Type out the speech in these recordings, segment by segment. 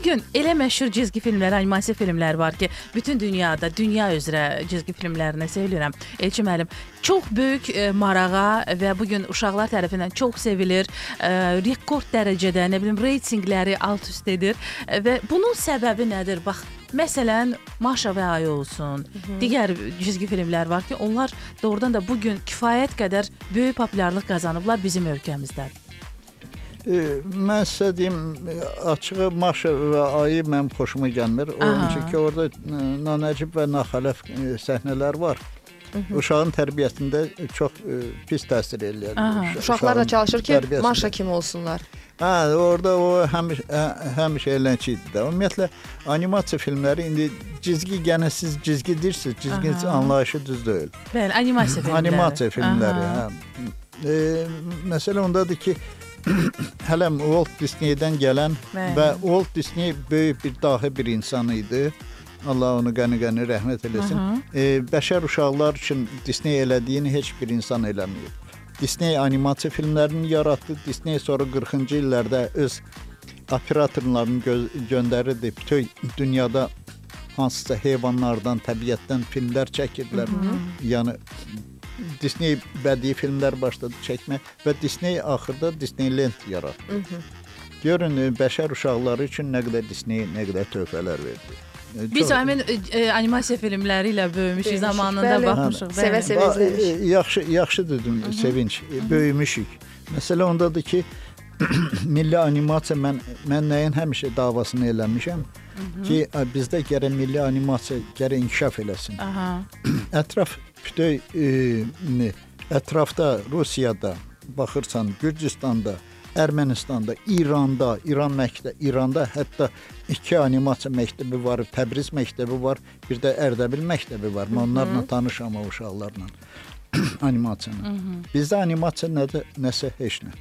Bugün elə məşhur cizgi filmlər, animasiya filmlər var ki, bütün dünyada, dünya üzrə cizgi filmlərinə sevilirəm. Elçi müəllim, çox böyük e, marağa və bu gün uşaqlar tərəfindən çox sevilir. E, rekord dərəcədə, nə bilim, reytinqləri alt-üst edir E, və bunun səbəbi nədir? Bax, Məsələn, Maşa və Ayı olsun. Digər cizgi filmlər var ki, onlar doğrudan da bu gün kifayət qədər böyük populyarlıq qazanıblar bizim ölkəmizdə. E, mən sizə deyim, e, açığı Maşa və Ayı mənim xoşuma gəlmir. Onun üçün ki, orada e, nanəcib və naxələf e, səhnələr var. Uşağın tərbiyəsində çox e, pis təsir eləyir. Uşaqlar da çalışır ki. Maşa kimi olsunlar. Hə, orada o həmişə hə- həmişə eləncə idi də. Ümumiyyətlə animasiya filmləri indi cizgi gənə siz cizgi deyirsiniz, cizgi Aha. anlayışı düz deyil. Bəli, animasiya filmləri. Animasiya filmləri, Aha. hə. E, məsələ ondadır ki, hələ Walt Disney-dən gələn Bəli. və Walt Disney böyük bir dahi bir insan idi. Allah onu qəni-qəni rəhmət eləsin. Aha. E, bəşər uşaqlar üçün Disney elədiyini heç bir insan eləməyib. Disney animasiya filmlərini yaratdı. Disney sonra 40-cı illərdə öz operatorlarını gö göndərirdi. Bütün dünyada hansısa heyvanlardan, təbiətdən filmlər çəkirdilər. Yəni Disney bədii filmlər başladı çəkmək və Disney axırda Disneyland yaratdı. Görün e, bəşər uşaqları üçün nə qədər Disney nə qədər töhfələr verdi. E, Biz çox- həmin e, e, animasiya filmləri ilə böyümüşük Böyümüşük, zamanında bəli. baxmışıq. Sevə bəli. sevə. Ba- izləmiş. e, Yaxşı, yaxşı dedim, sevinç. E, Böyümüşük. Məsələ ondadır ki, milli animasiya mən mən nəyin həmişə davasını eləmişəm ki, bizdə gərək milli animasiya gərək inkişaf eləsin. Aha. Ətraf bütün e, ətrafda Rusiyada baxırsan, Gürcüstanda, Ermənistanda, İranda, İran məktəbi, İranda hətta iki animasiya məktəbi var, Təbriz məktəbi var, bir də Ərdəbil məktəbi var. Mən onlarla tanışam o uşaqlarla. animasiyanı. Bizdə animasiya nədir? Nəsə heç nə.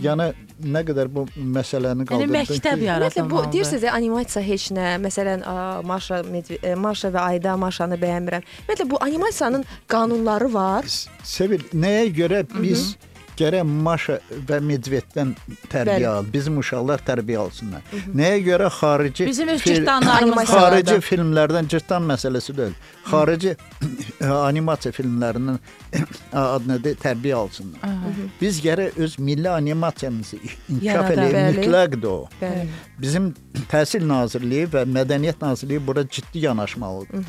Yəni nə qədər bu məsələni Yəni qaldırdın məktəb ki, yaratılmalıdır. Ümumiyyətlə bu deyirsiniz ya animasiya heç nə. Məsələn, a, Maşa Medve- e, Maşa və Ayda Maşanı bəyənmirəm. Ümumiyyətlə bu animasiyanın qanunları var. Sevil, nəyə görə biz gərək Maşa və Medveddən tərbiyə Bəli. al, bizim uşaqlar tərbiyə alsınlar. Nəyə görə xarici Bizim öz fil- cırtdanlarımız xarici filmlərdən cırtdan məsələsi deyil. Xarici animasiya filmlərindən ad nədir tərbiyə alsınlar. Biz gərək öz milli animasiyamızı inkişaf eləyək, mütləqdir o. Bəli. Bizim Təhsil Nazirliyi və Mədəniyyət Nazirliyi bura ciddi yanaşmalıdır.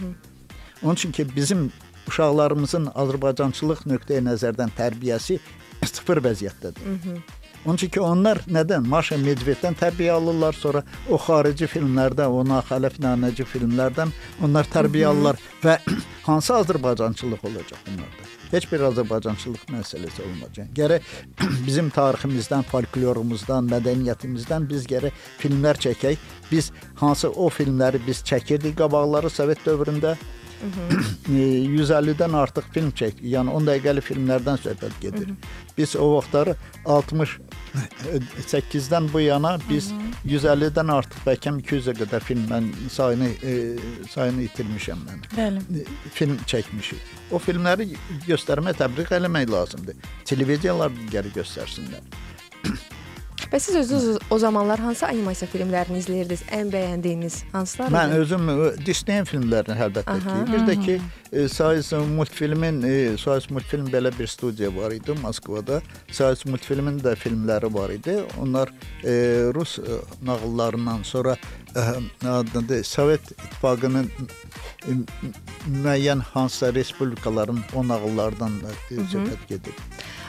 Onun üçün ki, bizim uşaqlarımızın Azərbaycançılıq nöqteyi nəzərdən tərbiyəsi sıfır vəziyyətdədir. Onun üçün ki, onlar nədən? Maşa Medveddən tərbiyə alırlar, sonra o xarici filmlərdən, o naxəlif nanəci filmlərdən onlar tərbiyə alırlar və hansı Azərbaycançılıq olacaq bunlarda? Heç bir Azərbaycançılıq məsələsi olmayacaq. Gərək bizim tariximizdən, folklorumuzdan, mədəniyyətimizdən biz gərək filmlər çəkək. Biz hansı o filmləri biz çəkirdik qabaqları Sovet dövründə. E, 150-dən artıq film çəkdik. Yəni 10 dəqiqəlik filmlərdən söhbət gedir. Biz o vaxtları 68-dən bu yana biz 150-dən artıq bəlkə 200-ə qədər film mən sayını e, sayını itirmişəm mən. Bəli. E, Film çəkmişik. O filmləri göstərmə təbliğ eləmək lazımdır. Televiziyalar geri göstərsinlər. Və siz özünüz o zamanlar hansı animasiya filmlərini izləyirdiniz? Ən bəyəndiyiniz hansılar? Mən özüm e, Disney filmlərini əlbəttə ki, bir də ki, e, Sayız multfilmin, e, Sayız multfilm belə bir studiya var idi Moskvada. Sayız multfilmin də filmləri var idi. Onlar e, rus e, nağıllarından sonra e, adında Sovet İttifaqının müəyyən hansısa respublikaların o nağıllardan da e, söhbət gedir.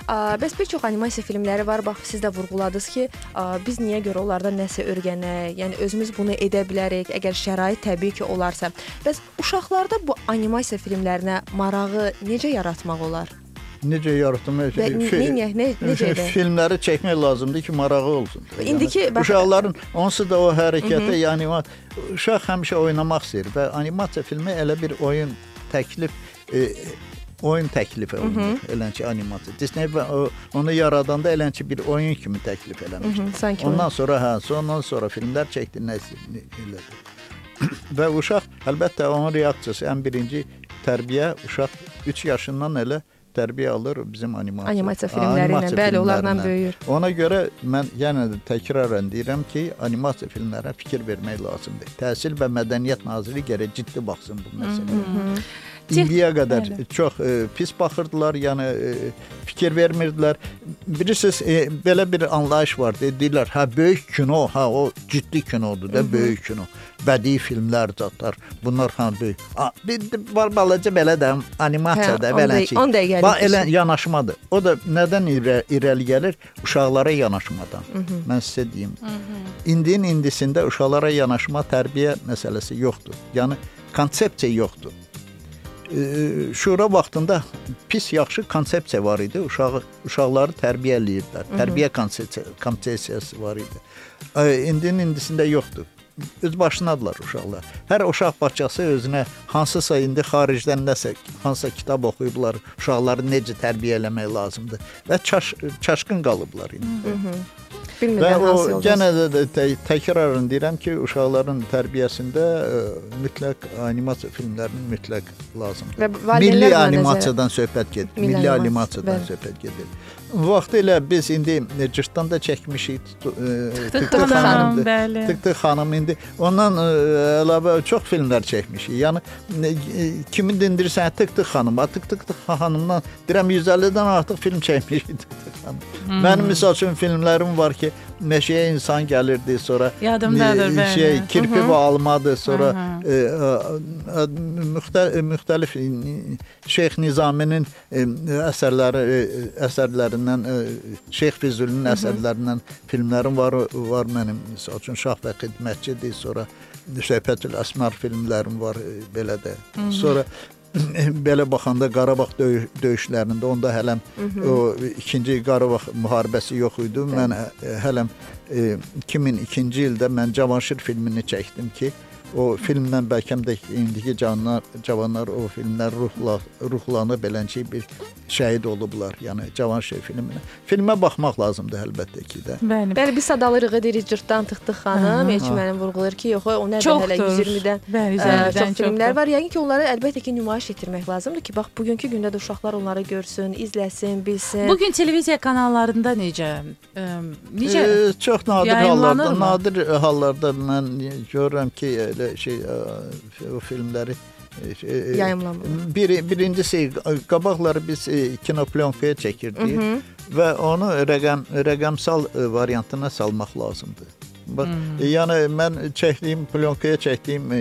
Bəs bir çox animasiya filmləri var. Bax siz də vurğuladınız ki, biz niyə görə onlardan nəsə öyrənək, yəni özümüz bunu edə bilərik, əgər şərait təbii ki, olarsa. Bəs uşaqlarda bu animasiya filmlərinə marağı necə yaratmaq olar? Necə yaratmaq? Nə, necə? Filmləri çəkmək lazımdır ki, marağı olsun. İndiki yəni, bax- uşaqların onsuz da o hərəkətə, yəni uşaq həmişə oynamaq istəyir və animasiya filmi elə bir oyun təklif e, oyun təklifi olunur. Elə ki animasiya. Disney onu yaradanda elə ki bir oyun kimi təklif eləmişdi. Ondan sonra hə, ondan sonra filmlər çəkdi, nə nə- elədi. və uşaq əlbəttə onun reaksiyası ən birinci tərbiyə uşaq 3 yaşından elə tərbiyə alır bizim animasiya. Animasiya filmləri ilə, bəli, onlarla böyüyür. Ona görə mən yenə də təkrarən deyirəm ki, animasiya filmlərə fikir vermək lazımdır. Təhsil və Mədəniyyət Naziri gərək ciddi baxsın bu məsələyə. İndiyə qədər Bəli. çox e, pis baxırdılar, yəni e, fikir vermirdilər. Bilirsiniz, e, belə bir anlayış var. Deyirlər, hə böyük kino, hə o ciddi kinodur da, böyük kino. Bədii filmlər zətlər. Bunlar hə böyük. A, bir var balaca belə də animasiyada Hə, on belə dəqiqəlik Bax elə yanaşmadır. O da nədən irə, irəli gəlir? Uşaqlara yanaşmadan. Mən sizə deyim. İndinin indisində uşaqlara yanaşma, tərbiyə məsələsi yoxdur. Yəni konsepsiya yoxdur. Şura vaxtında pis yaxşı konsepsiya var idi. Uşağı uşaqları tərbiyə eləyirdilər. Tərbiyə konsepsiya konsepsiyası var idi. İndinin indisində yoxdur. Öz başınadılar uşaqlar. Hər uşaq bağçası özünə hansısa indi xaricdən nəsə hansısa kitab oxuyublar, uşaqları necə tərbiyə eləmək lazımdır və çaş, çaşqın qalıblar indi. Və Bilmirəm o hansı yolda. yenə də, də tə, təkrarən deyirəm ki, uşaqların tərbiyəsində ə, mütləq animasiya filmlərinin mütləq lazımdır. Və Milli animasiyadan söhbət gedir. Milli Milli animasiya, animasiyadan söhbət gedir. Vaxtilə biz indi e, cırtdan da çəkmişik. e, Tıktı xanım, bəli. Tıktı xanım indi ondan ə, əlavə çox filmlər çəkmişik. Yəni e, e, kimi dindirsən Tıktı xanım, Tıktı xanımdan deyirəm 150-dən artıq film çəkmişik Tıktı xanım. Mənim misal üçün filmlərim var ki, meşəyə insan gəlirdi, sonra Yadımdadır, e, bəli. şey kirpi və almadır, sonra Hı e, e, e, müxtəlif müxtəlif Şeyx Nizaminin e, əsərləri e, əsərlərindən e, Şeyx Füzulinin əsərlərindən filmlərim var var mənim. Məsəl üçün Şah və Xidmətçidir, sonra Söhbətül Əsmar filmlərim var e, belə də. Sonra belə baxanda Qarabağ döyüş, döyüşlərində onda hələm o 2-ci Qarabağ müharibəsi yox idi. Mən ə, hələm e, 2002-ci ildə mən Cavanşir filmini çəkdim ki, o filmdən bəlkə də indiki canlar, cavanlar o filmlər ruhla ruhlanıb belənçi bir şəhid olublar. Yəni Cavanşir filminə. Filmə baxmaq lazımdır əlbəttə ki də. Bəli. Bəli, biz sadalırıq deyirik cırtdan tıxtı xanım. Elçi mənim vurğulayır ki, yox, o nədir hələ Çoxdur. 120-dən Bəli, Ə, zərbədən çox filmlər var. Yəqin ki, onları əlbəttə ki, nümayiş etdirmək lazımdır ki, bax bugünkü gündə də uşaqlar onları görsün, izləsin, bilsin. Bu gün televiziya kanallarında necə ə, necə E, çox nadir hallarda, nadir hallarda mən görürəm ki, elə şey ə, o filmləri e, şey, e, Yayımlanmır. Bir, birincisi qabaqları biz e, kinoplonkaya çəkirdik və onu rəqəm rəqəmsal e, variantına salmaq lazımdır. Bax, Hmm. e, yəni mən çəkdiyim plonkaya çəkdiyim e,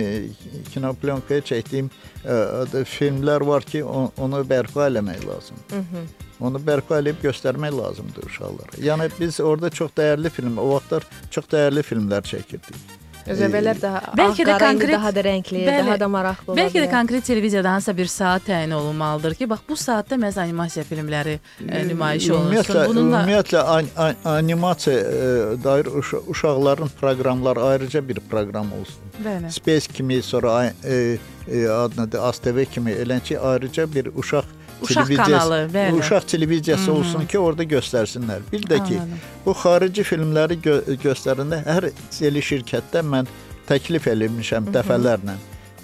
kinoplonkaya çəkdiyim e, adı filmlər var ki, o- onu bərpa eləmək lazımdır. Mhm. Onu bərpa edib göstərmək lazımdır uşaqlara. Yəni biz orada çox dəyərli film, o vaxtlar çox dəyərli filmlər çəkirdik. Özəvələr daha Bəlkə də konkret- daha da rəngli, Bəli. daha da maraqlı ola Bəlkə də konkret televiziyada hansısa bir saat təyin olunmalıdır ki, bax bu saatda məhz animasiya filmləri ə, nümayiş olunsun. Ümumiyyətlə, Bununla ümumiyyətlə an, an, animasiya e, dair uşa, uşaqların proqramları ayrıca bir proqram olsun. bəli. Space kimi sonra e, e, adını ASTV kimi elə ki ayrıca bir uşaq Uşaq televiziyası- kanalı, bəli. Uşaq televiziyası olsun ki, orada göstərsinlər. Bir də ki, Anladım. bu xarici filmləri gö göstərəndə hər tele şirkətdə mən təklif eləmişəm dəfələrlə.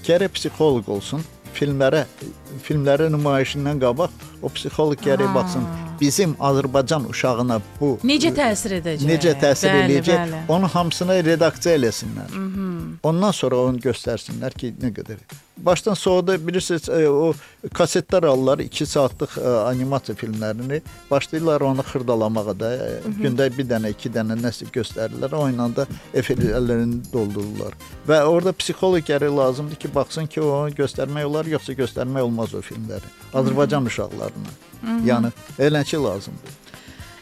Gərək psixoloq olsun. Filmlərə filmlərin nümayişindən qabaq o psixoloq gərək Aa. baxsın. Bizim Azərbaycan uşağına bu Necə təsir edəcək? necə təsir Bəli, eləyəcək? bəli. Onun hamısını redaksiya eləsinlər. Ondan sonra onu göstərsinlər ki, nə qədər başdan soğudu bilirsiniz e, o kasetlər alırlar 2 saatlıq e, animasiya filmlərini başlayırlar onu xırdalamağa da e, gündə bir dənə, iki dənə nəsə göstərirlər. O ilə də efirlərini doldururlar. Və orada psixoloq gərək lazımdır ki, baxsın ki, onu göstərmək olar yoxsa göstərmək olmaz o filmləri. Azərbaycan uşaqlarına. Yəni eləki lazımdır.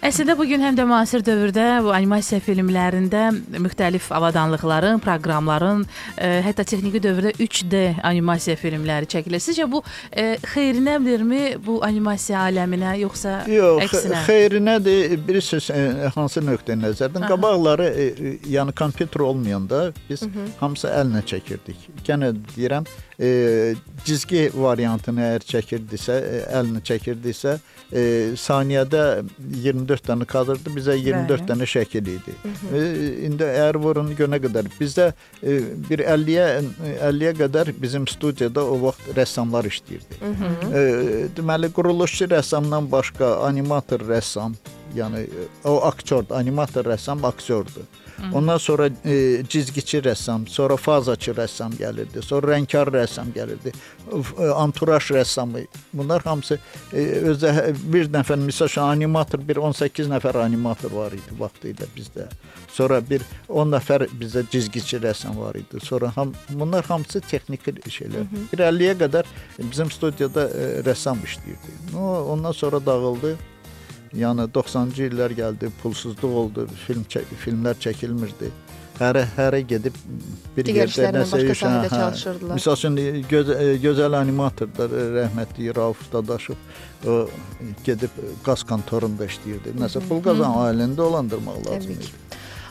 Əslində bu gün həm də müasir dövrdə bu animasiya filmlərində müxtəlif avadanlıqların, proqramların, e, hətta texniki dövrdə 3D animasiya filmləri çəkilir. Sizcə bu e, xeyrinədirmi bu animasiya aləminə yoxsa Yox, əksinə? xeyrinədir. Bilirsiniz e, hansı nöqteyi nəzərdən? Aha. Qabaqları e, yəni kompüter olmayanda biz hamısı əllə çəkirdik. Yenə deyirəm, e, cizgi variantını əgər çəkirdisə, e, əllə çəkirdisə, e, saniyədə 24 dənə kadrdır, bizə 24 Bəli. dənə şəkil idi. E, indi əgər vurun günə qədər bizdə e, bir 50-yə 50-yə qədər bizim studiyada o vaxt rəssamlar işləyirdi. E, deməli quruluşçu rəssamdan başqa animator rəssam, yəni e, o aktyordur, animator rəssam aktyordur. Ondan sonra e, cizgiçi rəssam, sonra fazaçı rəssam gəlirdi, sonra rəngkar rəssam gəlirdi, e, anturaj rəssamı. Bunlar hamısı e, özə bir nəfər misal üçün animator, bir 18 nəfər animator var idi vaxtilə bizdə. Sonra bir 10 nəfər bizdə cizgiçi rəssam var idi. Sonra ham bunlar hamısı texniki şeylər. Bir 50-yə qədər bizim studiyada e, rəssam işləyirdi. O ondan sonra dağıldı. Yəni 90-cı illər gəldi, pulsuzluq oldu, film çə filmlər çəkilmirdi. Hərə hərə gedib bir Digər yerdə nəsə başqa iş- sahədə hə, çalışırdılar. Məsəl üçün göz, e, gözəl animatorlar e, rəhmətli Rauf Dadaşov o gedib qaz kontorunda işləyirdi. Nəsə pul qazan ailəndə olandırmaq lazım idi.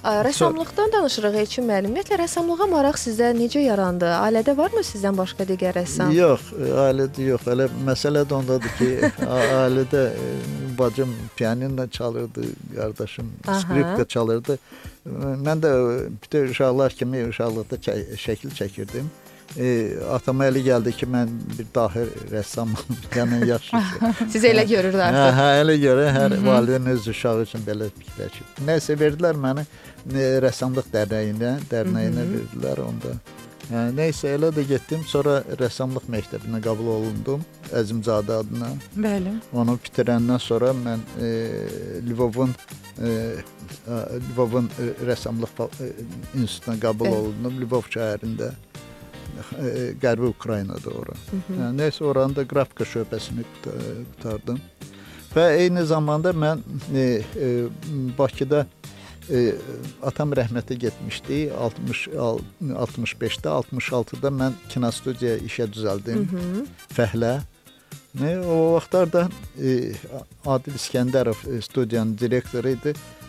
Rəssamlıqdan danışırıq Elçin müəllim. Ümumiyyətlə rəssamlığa maraq sizdə necə yarandı? Ailədə varmı sizdən başqa digər rəssam? Yox, ailədə yox. Elə məsələ də ondadır ki, ailədə e, bacım pianino çalırdı, qardaşım skripka çalırdı. Mən də e, bütün uşaqlar kimi uşaqlıqda şəkil çəkirdim. E, atama elə gəldi ki, mən bir dahi rəssamam. yəni yaxşı. Sizə elə görürdü Hə, artıq. hə, elə görə hər valideyn öz uşağı üçün belə fikirləşir. Nəsə verdilər məni e, rəssamlıq dərnəyinə, dərnəyinə verdilər onda. Hə, nəysə elə də getdim. Sonra rəssamlıq məktəbinə qəbul olundum Əzimzadə adına. Bəli. Onu bitirəndən sonra mən e, Lvovun e, Lvovun e, rəssamlıq e, institutuna qəbul olundum Lvov şəhərində. E, Qərbi Ukraynada ora. Hə, nəysə oranın da qrafika şöbəsini quta- qutardım. Və eyni zamanda mən e, e, Bakıda e, atam rəhmətə getmişdi. 60 al- 65-də, 66-da mən kinostudiya işə düzəldim. Fəhlə. Ne, o vaxtlarda e, Adil İskəndərov e, studiyanın direktoru idi E,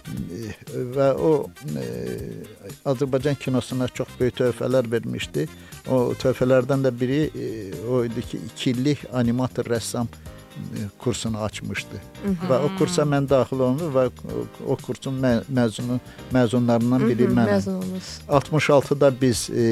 və o e, Azərbaycan kinosuna çox böyük töhfələr vermişdi. O töhfələrdən də biri e, o idi ki, 2 illik animator rəssam e, kursunu açmışdı. Və o kursa mən daxil olmuşdum və o, kursun mə məzunu məzunlarından biri Mhm, mənəm. Məzun olmuş. 66-da biz e,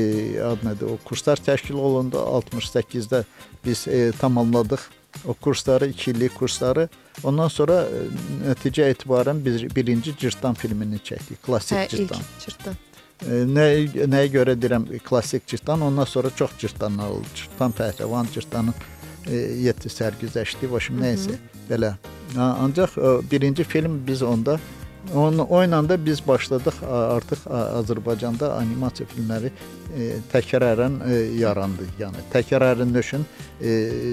ad nədir, o kurslar təşkil olundu. 68-də biz e, tamamladıq o kursları, 2 illik kursları. Ondan sonra e, nəticə etibarən biz birinci Cırtdan filmini çəkdik, klassik Hə, Cırtdan. çırtdan. E, nə nəyə görə deyirəm klassik Cırtdan, ondan sonra çox Cırtdanlar oldu. Cırtdan pəhləvan, Cırtdanın e, 7 sərgüzəşti, başım nəysə belə. Ha, Ancaq birinci film biz onda onun oyla da biz başladıq artıq Azərbaycanda animasiya filmləri e, təkrarən e, yarandı. Yəni təkrarən nöşün e,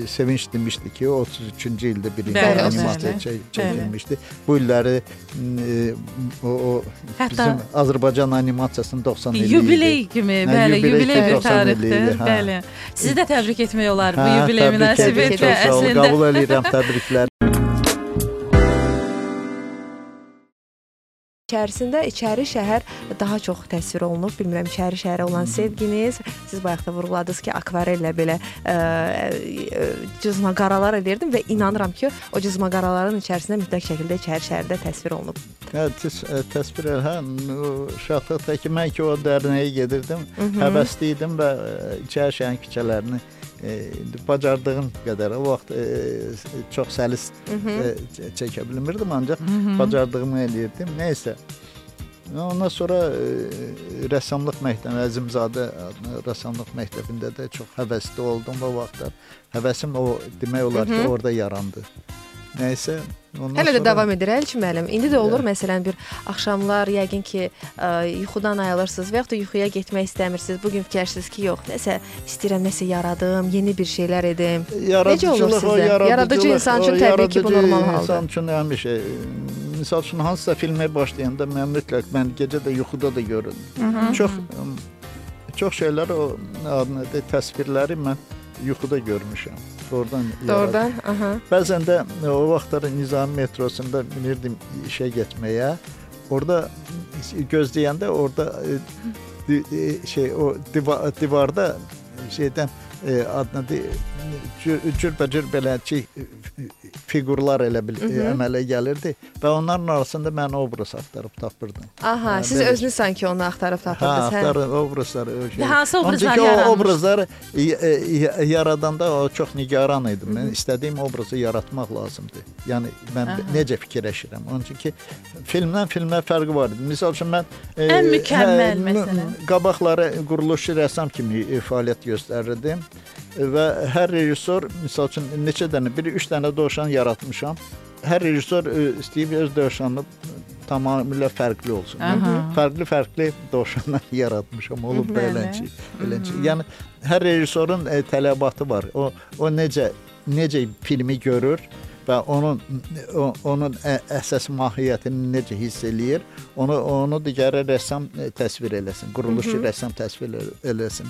sevinç demişdi ki, 33-cü ildə birinci Bəli, animasiya bəli. çək, çəkilmişdi. Bu illəri e, o, o Hətta- bizim Azərbaycan animasiyasının 90 illiyi. Yubiley kimi, Hə, bəli, yubiley bir 90 tarixdir. hə. Bəli. Sizi də təbrik etmək olar bu Hə, yubiley təbrik edirəm. münasibətilə. Əslində qəbul edirəm təbriklər. İçərisində içəri şəhər daha çox təsvir olunub. Bilmirəm içəri şəhərə olan sevginiz. Siz bayaq da vurğuladınız ki, akvarellə belə ə, ə, cızma qaralar edirdim və inanıram ki, o cızma qaraların içərisində mütləq şəkildə içəri şəhərdə təsvir olunub. Hə, təs ə, təsvir hə, o uşaqlıqda ki, mən ki o dərnəyə gedirdim, həvəsli idim və içəri şəhərin küçələrini indi bacardığım qədər o vaxt ə, çox səlis ə, ç- çəkə bilmirdim, ancaq bacardığımı eləyirdim. Nəysə. Ondan sonra e, rəssamlıq məktəbi Əzimzadə adlı rəssamlıq məktəbində də çox həvəsli oldum o vaxtlar. Həvəsim o demək olar ki, orada yarandı. Nəysə, ondan Hələ də sonra- davam edir Elçi müəllim. İndi də olur məsələn bir axşamlar yəqin ki, ə, yuxudan ayılırsınız və ya da yuxuya getmək istəmirsiniz. Bu gün fikirləşirsiniz ki, yox, nəsə istəyirəm nəsə yaradım, yeni bir şeylər edim. Necə olur sizdə? yaradıcılıq, Yaradıcı insan üçün təbii ki, bu yaradıcı normal haldır. İnsan üçün həmişə e, misal üçün hansısa filmə başlayanda mən mütləq mən gecə də yuxuda da görürəm. Çox çox şeylər o de təsvirləri mən yuxuda görmüşəm. Oradan yaradı- Doğrudan, aha. Bəzən də o vaxtlar Nizami metrosunda minirdim işə getməyə. Orada gözləyəndə orada e, e, şey o diva, divarda şeydən e, adını cürbəcür belə ki fiqurlar elə bil e, əmələ gəlirdi və onların arasında mən obraz axtarıb tapırdım. Aha, Hə, siz belə- özünüz sanki onu axtarıb Hə, tapırdınız, hə? axtarıb obrazları o şey. Hansı obrazlar Ancaq o obrazları e, yaradanda o çox nigaran idim. Mən istədiyim obrazı yaratmaq lazımdır. Yəni mən Aha. necə fikirləşirəm. Onun üçün ki filmdən filmə fərqi var idi. Məsəl üçün mən e, Ən mükəmməl m- məsələn. qabaqları quruluşçu rəssam kimi e, fəaliyyət göstərirdim və hər rejissor məsəl üçün neçə dənə, biri 3 dənə dovşan yaratmışam. Hər rejissor e, istəyib öz dovşanını tamamilə fərqli olsun. Fərqli-fərqli dovşanlar yaratmışam. Olub Bəli. beləncə, beləncə. Yəni hər rejissorun e, tələbatı var. O o necə necə filmi görür və onun o, onun ə, əsas mahiyyətini necə hiss eləyir, onu onu digər rəssam e, təsvir eləsin, quruluşçu rəssam təsvir el- eləsin.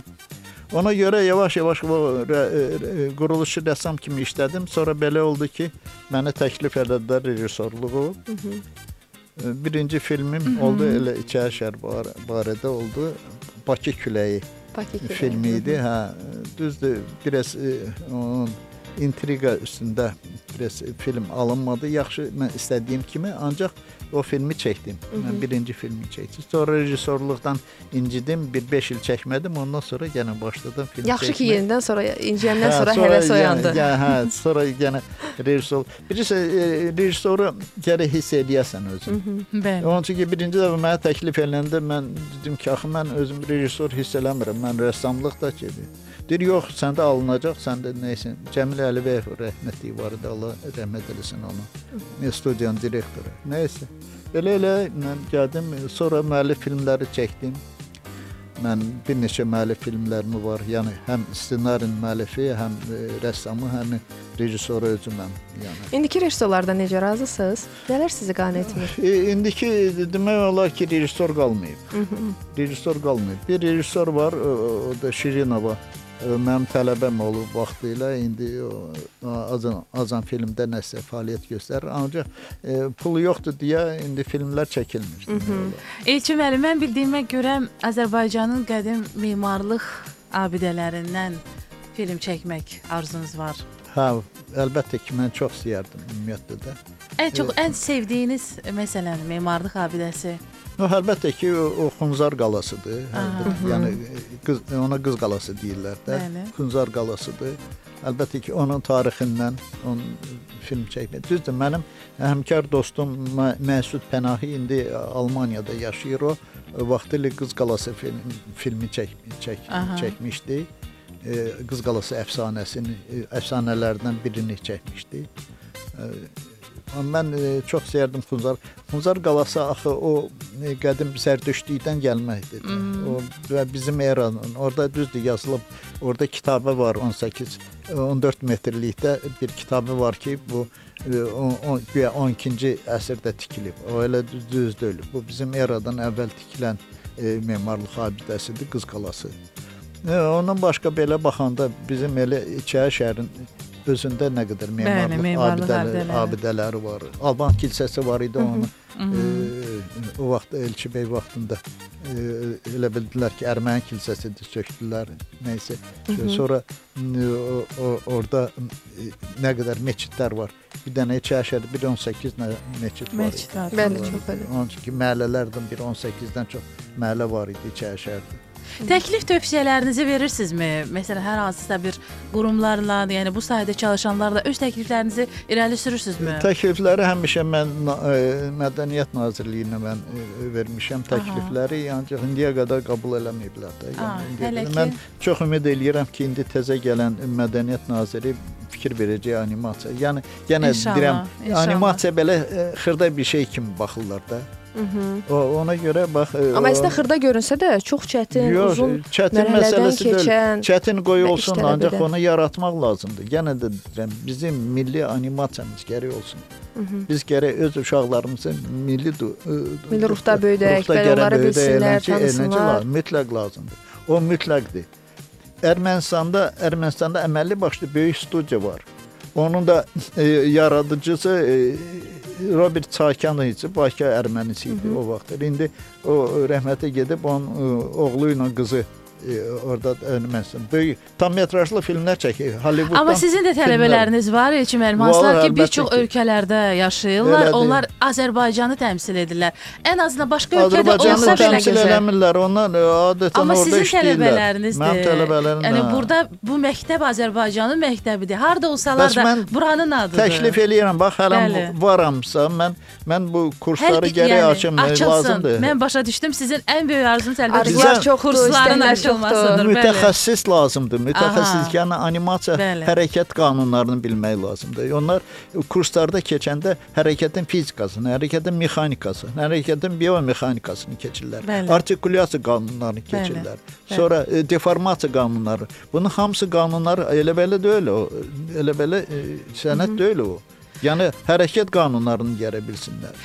Ona görə yavaş-yavaş rə, e, quruluşçu rəssam kimi işlədim. Sonra belə oldu ki, mənə təklif elədilər rejissorluğu. E, Birinci filmim oldu elə İçərişəhər bar barədə oldu. Bakı küləyi Bakı kimi. filmi idi. Hə, düzdür, biraz e, onun intriqa üstündə biraz film alınmadı. Yaxşı mən istədiyim kimi, ancaq o filmi çəkdim. Mən birinci filmi çəkdim. Sonra rejissorluqdan incidim. Bir 5 il çəkmədim. Ondan sonra yenə başladım film Yaxşı ki, çəkməyə. yenidən sonra inciyəndən Hə, sonra həvəs oyandı. Yəni, yəni, hə, sonra yenə rejissor. Birisi e, rejissoru gərək hiss eləyəsən özün. Bəli. Onun üçün ki, birinci dəfə mənə təklif eləndə mən dedim ki, axı mən özüm rejissor hiss eləmirəm. Mən rəssamlıq da gedir. Deyir, yox, səndə alınacaq, səndə nəysə. Cəmil Əliyev rəhmətli var idi, Allah rəhmət eləsin onu. Nə studiyanın direktoru. Nəysə. Belə elə mən gəldim, sonra müəllif filmləri çəkdim. Mən bir neçə müəllif filmlərim var. Yəni həm ssenarin müəllifi, həm e, rəssamı, həm rejissoru özüməm. Yəni İndiki rejissorlardan necə razısınız? Nələr sizi qane etmir? E, indiki demək olar ki, rejissor qalmayıb. Rejissor qalmayıb. Bir rejissor var, o, o da Şirinova. Mənim tələbəm olub vaxtilə. İndi Azan Azan filmdə nəsə fəaliyyət göstərir. Ancaq e, pulu yoxdur deyə indi filmlər çəkilmir. demək olar. Elçi müəllim, mən bildiyimə görə Azərbaycanın qədim memarlıq abidələrindən film çəkmək arzunuz var. Hə, əlbəttə ki, mən çox istəyərdim ümumiyyətlə də. Ən çox ən sevdiyiniz məsələn memarlıq abidəsi. No, əlbəttə ki, o, o Xunzar qalasıdır. Əlbəttə, yəni e, qız ona qız qalası deyirlər də. Bəli. Xunzar qalasıdır. Əlbəttə ki, onun tarixindən onun film çəkmək. Düzdür, mənim həmkar dostum Mə- Məsud Pənahi indi Almaniyada yaşayır o. Vaxtilə Qız qalası film, filmi çək, çək, Aha. çəkmişdi. E, Qız qalası əfsanəsini, e, əfsanələrdən birini çəkmişdi. E, Mən e, çox istəyərdim Xunzar. Xunzar qalası axı o e, qədim zərdüştlükdən gəlməkdir. O və bizim eranın orada düzdür yazılıb. Orada kitabə var 18 14 metrlikdə bir kitabı var ki, bu e, on- on- güya 12-ci əsrdə tikilib. O elə düz, düz deyil. Bu bizim eradan əvvəl tikilən e, memarlıq abidəsidir, Qız qalası. E, ondan başqa belə baxanda bizim elə İçəri şəhərin özündə nə qədər memarlıq, memarlıq abidələri, abidələri. var. Alban kilsəsi var idi onun. E, o vaxt Elçi bəy vaxtında e, elə bildilər ki, Erməni kilsəsidir, sökdülər. Nəysə. Sonra e, o, o, orada e, nə qədər məscidlər var. Bir dənə İçəri bir 18 nə məscid var. Məscid var. Bəli, çox belə. Onun ki, məhəllələrdən bir 18-dən çox məhəllə var idi İçəri şəhərdə. Təklif tövsiyələrinizi verirsinizmi? Məsələn, hər hansısa bir qurumlarla, yəni bu sahədə çalışanlarla öz təkliflərinizi irəli sürürsünüzmü? Təklifləri həmişə mən ə, Mədəniyyət Nazirliyinə mən ə, vermişəm təklifləri, ancaq indiyə qədər qəbul eləməyiblər də. Aa, hələ qədər. ki- mən çox ümid eləyirəm ki, indi təzə gələn Mədəniyyət naziri fikir verəcək animasiya. Yəni yenə İnşallah, deyirəm, inşallah. animasiya belə ə, xırda bir şey kimi baxırlar da. O ona görə bax ə, Amma əslində xırda görünsə də çox çətin, Yox, uzun çətin məsələsi deyil. keçən Çətin qoy olsun, ancaq qədər. onu yaratmaq lazımdır. Yenə də deyirəm, bizim milli animasiyamız gərək olsun. Biz gərək öz uşaqlarımızı milli ı- Milli ruhda böyüdək, ruhda onları bilsinlər, tanısınlar. mütləq lazımdır. O mütləqdir. Ermənistanda Ermənistanda əməlli başlı böyük studiya var. Onun da e, yaradıcısı e, Robert Çakan idi, Bakı ermənisi idi o vaxtlar. İndi o rəhmətə gedib onun e, oğlu ilə qızı orada Ermənistan böyük tam metrajlı filmlər çəkir. Hollywooddan. Amma sizin də filmlər. tələbələriniz var, Elçin müəllim, hansılar ki, bir çox ki. ölkələrdə yaşayırlar. Elədir. Onlar Azərbaycanı təmsil edirlər. Ən azından başqa ölkədə Azərbaycanı olsa belə təmsil eləmirlər. Onlar e, adətən Amma orada sizin işləyirlər. tələbələrinizdir. Mənim tələbələrim Yəni burada bu məktəb Azərbaycanın məktəbidir. Harda olsalar Bəs da buranın adıdır. Təklif eləyirəm. Bax, hələ Bəli. varamsa, mən mən bu kursları gərək yəni, açım e, açılsın. lazımdır. Mən başa düşdüm. Sizin ən böyük arzunuz əlbəttə kursların istəklər açılmasıdır. çoxdur. Bəli. Mütəxəssis lazımdır. Mütəxəssis yəni animasiya Bəli. hərəkət qanunlarını bilmək lazımdır. Onlar kurslarda keçəndə hərəkətin fizikasını, hərəkətin mexanikasını, hərəkətin biomexanikasını keçirlər. Bəli. Artikulyasiya qanunlarını keçirlər. Bəli. Sonra e, deformasiya qanunları. Bunun hamısı qanunlar elə belə deyil o. Elə belə e, sənət deyil o. Yəni hərəkət qanunlarını görə bilsinlər.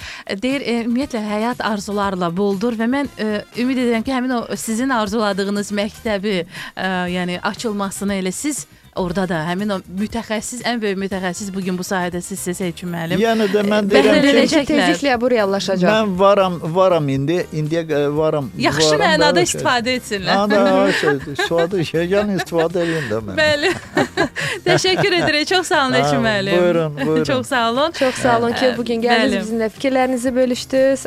Deyir, e, ümumiyyətlə həyat arzularla boldur və mən e, ümid edirəm ki, həmin o sizin arzuladığınız məktəbi, e, yəni açılmasını elə siz orada da həmin o mütəxəssis, ən böyük mütəxəssis bu gün bu sahədə sizsiniz Elçin müəllim. Yəni də mən deyirəm ki, Beləcək tezliklə bu reallaşacaq. mən varam, varam indi, indiyə varam. Yaxşı varam, mənada bəli, istifadə etsinlər. Şey, istifadə yəni istifadə edin də mən. Bəli. Təşəkkür edirik. Çox sağ olun Elçin müəllim. buyurun, buyurun. Çox sağ olun. Çox sağ olun ki, bu gün gəldiniz, bizimlə fikirlərinizi bölüşdünüz.